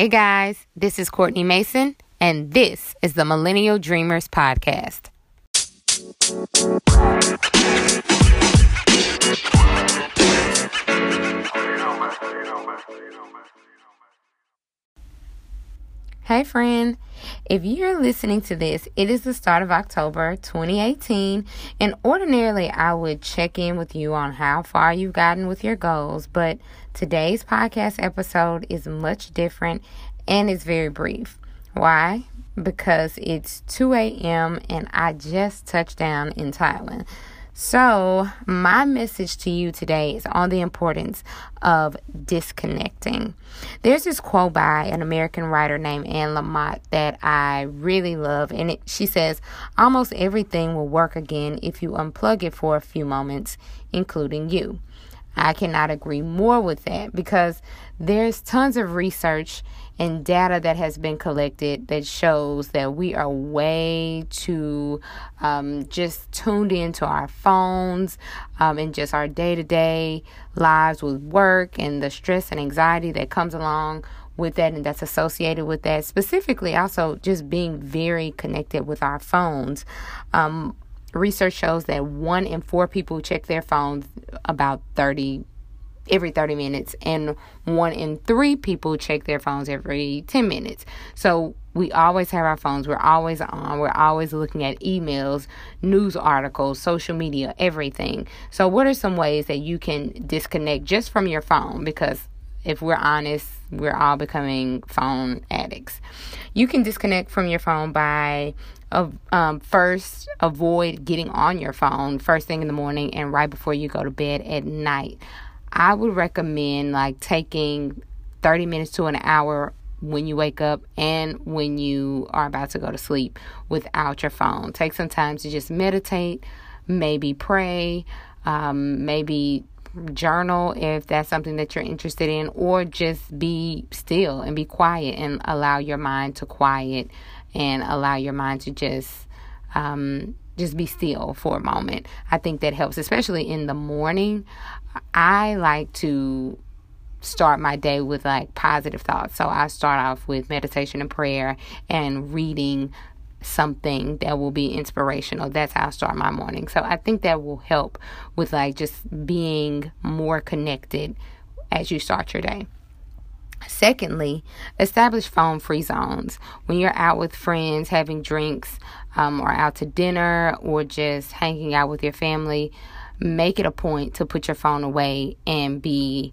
Hey guys, this is Kourtni Mason, and this is the Millennial Dreamers Podcast. Hey, friend. If you're listening to this, it is the start of October 2018, and ordinarily I would check in with you on how far you've gotten with your goals, but today's podcast episode is much different and it's very brief. Why? Because it's 2 a.m. and I just touched down in Thailand. So, my message to you today is on the importance of disconnecting. There's this quote by an American writer named Anne Lamott that I really love, and it, she says, Almost everything will work again if you unplug it for a few moments, including you. I cannot agree more with that because there's tons of research and data that has been collected that shows that we are way too um, just tuned into our phones um, and just our day to day lives with work and the stress and anxiety that comes along with that and that's associated with that. Specifically, also just being very connected with our phones. Um, research shows that one in four people check their phones about 30 every 30 minutes, and one in three people check their phones every 10 minutes. So we always have our phones, we're always on, we're always looking at emails, news articles, social media, everything. So, what are some ways that you can disconnect just from your phone? Because if we're honest, we're all becoming phone addicts. You can disconnect from your phone by of um, first avoid getting on your phone first thing in the morning and right before you go to bed at night. I would recommend like taking 30 minutes to an hour when you wake up and when you are about to go to sleep without your phone. Take some time to just meditate, maybe pray, um, maybe journal if that's something that you're interested in, or just be still and be quiet and allow your mind to quiet and allow your mind to just um, just be still for a moment. I think that helps, especially in the morning. I like to start my day with like positive thoughts. So I start off with meditation and prayer and reading something that will be inspirational. That's how I start my morning. So I think that will help with like just being more connected as you start your day. Secondly, establish phone free zones. When you're out with friends, having drinks, um, or out to dinner, or just hanging out with your family, make it a point to put your phone away and be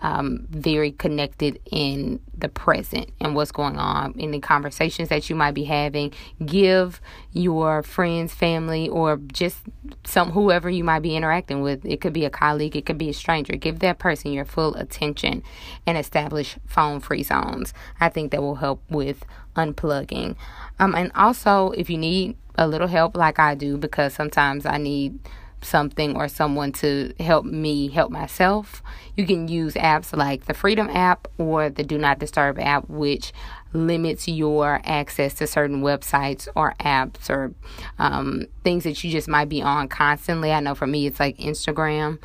um, very connected in the present and what's going on in the conversations that you might be having. Give your friends, family, or just some whoever you might be interacting with. It could be a colleague, it could be a stranger. Give that person your full attention and establish phone free zones. I think that will help with unplugging. Um, and also, if you need a little help, like I do, because sometimes I need something or someone to help me help myself, you can use apps like the Freedom app or the Do Not Disturb app, which limits your access to certain websites or apps or um, things that you just might be on constantly. I know for me, it's like Instagram.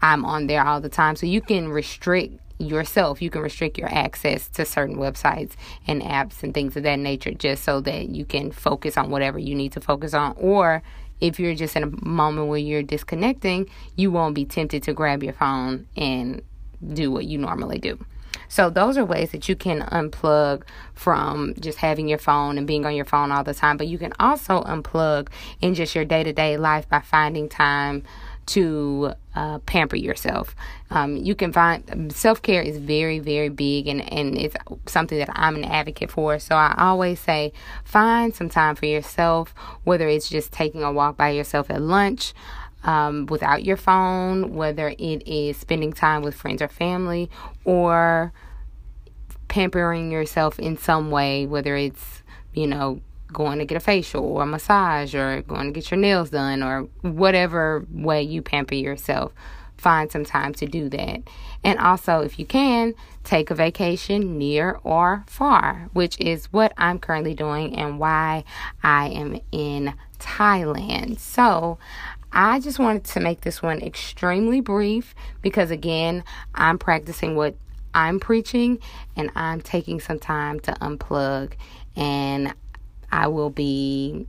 I'm on there all the time. So you can restrict yourself. You can restrict your access to certain websites and apps and things of that nature just so that you can focus on whatever you need to focus on. Or if you're just in a moment where you're disconnecting, you won't be tempted to grab your phone and do what you normally do. So, those are ways that you can unplug from just having your phone and being on your phone all the time. But you can also unplug in just your day to day life by finding time to uh, pamper yourself. Um, you can find self care is very, very big, and, and it's something that I'm an advocate for. So I always say find some time for yourself, whether it's just taking a walk by yourself at lunch. Um, without your phone, whether it is spending time with friends or family, or pampering yourself in some way, whether it's, you know, going to get a facial or a massage or going to get your nails done or whatever way you pamper yourself. Find some time to do that. And also, if you can, take a vacation near or far, which is what I'm currently doing and why I am in Thailand. So, I just wanted to make this one extremely brief because, again, I'm practicing what I'm preaching and I'm taking some time to unplug and I will be,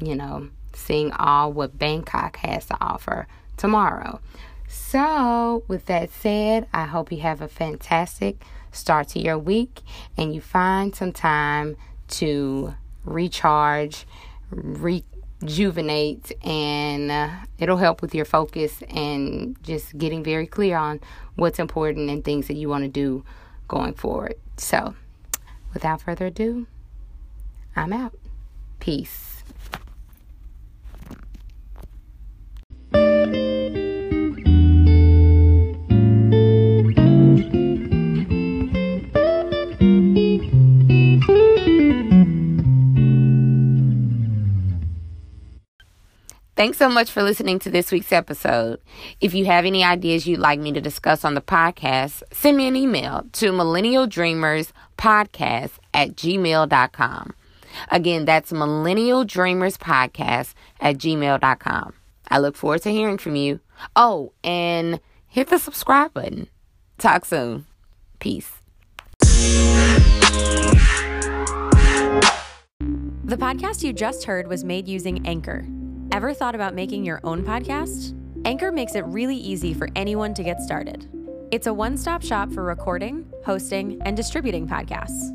you know, seeing all what Bangkok has to offer tomorrow. So, with that said, I hope you have a fantastic start to your week and you find some time to recharge, rejuvenate, and uh, it'll help with your focus and just getting very clear on what's important and things that you want to do going forward. So, without further ado, I'm out. Peace. Thanks so much for listening to this week's episode. If you have any ideas you'd like me to discuss on the podcast, send me an email to millennialdreamerspodcast at gmail.com. Again, that's Millennial Dreamers Podcast at gmail.com. I look forward to hearing from you. Oh, and hit the subscribe button. Talk soon. Peace. The podcast you just heard was made using Anchor. Ever thought about making your own podcast? Anchor makes it really easy for anyone to get started. It's a one stop shop for recording, hosting, and distributing podcasts.